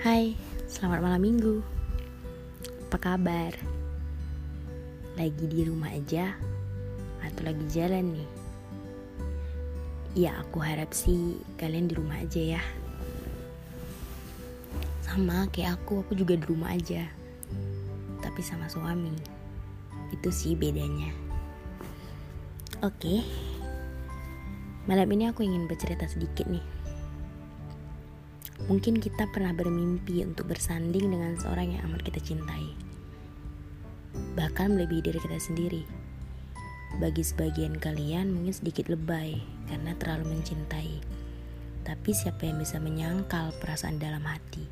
Hai, selamat malam minggu Apa kabar? Lagi di rumah aja? Atau lagi jalan nih? Ya aku harap sih kalian di rumah aja ya Sama kayak aku, aku juga di rumah aja Tapi sama suami Itu sih bedanya Oke Malam ini aku ingin bercerita sedikit nih Mungkin kita pernah bermimpi untuk bersanding dengan seorang yang amat kita cintai. Bahkan melebihi diri kita sendiri. Bagi sebagian kalian mungkin sedikit lebay karena terlalu mencintai. Tapi siapa yang bisa menyangkal perasaan dalam hati?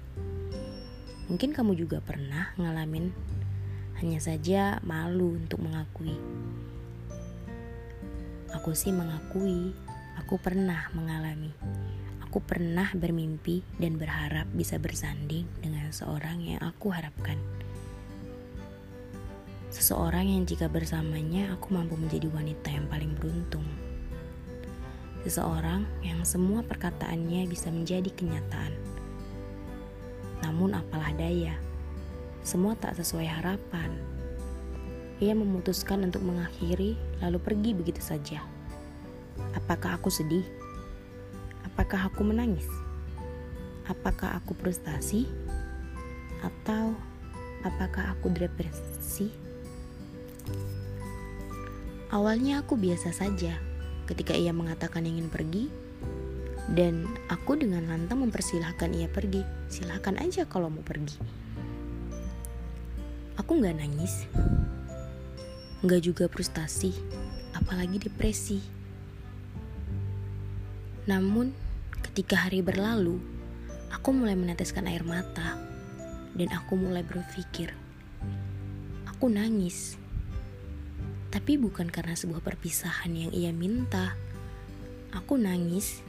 Mungkin kamu juga pernah ngalamin hanya saja malu untuk mengakui. Aku sih mengakui, aku pernah mengalami. Aku pernah bermimpi dan berharap bisa bersanding dengan seorang yang aku harapkan. Seseorang yang jika bersamanya aku mampu menjadi wanita yang paling beruntung. Seseorang yang semua perkataannya bisa menjadi kenyataan. Namun apalah daya, semua tak sesuai harapan. Ia memutuskan untuk mengakhiri lalu pergi begitu saja. Apakah aku sedih? Apakah aku menangis? Apakah aku frustasi? Atau apakah aku depresi? Awalnya aku biasa saja ketika ia mengatakan ingin pergi dan aku dengan lantang mempersilahkan ia pergi. Silahkan aja kalau mau pergi. Aku nggak nangis, nggak juga frustasi, apalagi depresi. Namun Ketika hari berlalu, aku mulai meneteskan air mata dan aku mulai berpikir, aku nangis. Tapi bukan karena sebuah perpisahan yang ia minta. Aku nangis,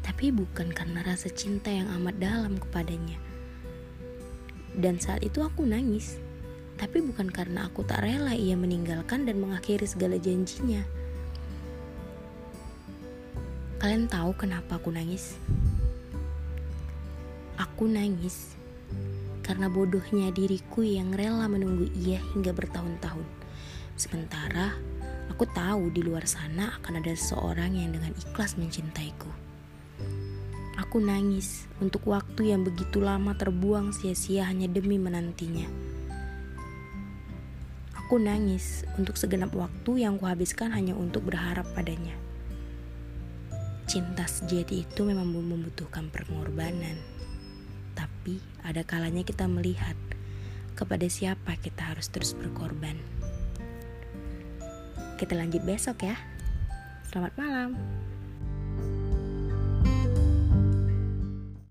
tapi bukan karena rasa cinta yang amat dalam kepadanya. Dan saat itu aku nangis, tapi bukan karena aku tak rela ia meninggalkan dan mengakhiri segala janjinya Kalian tahu kenapa aku nangis? Aku nangis karena bodohnya diriku yang rela menunggu ia hingga bertahun-tahun. Sementara aku tahu di luar sana akan ada seseorang yang dengan ikhlas mencintaiku. Aku nangis untuk waktu yang begitu lama terbuang sia-sia hanya demi menantinya. Aku nangis untuk segenap waktu yang kuhabiskan hanya untuk berharap padanya cinta sejati itu memang membutuhkan pengorbanan. Tapi ada kalanya kita melihat kepada siapa kita harus terus berkorban. Kita lanjut besok ya. Selamat malam.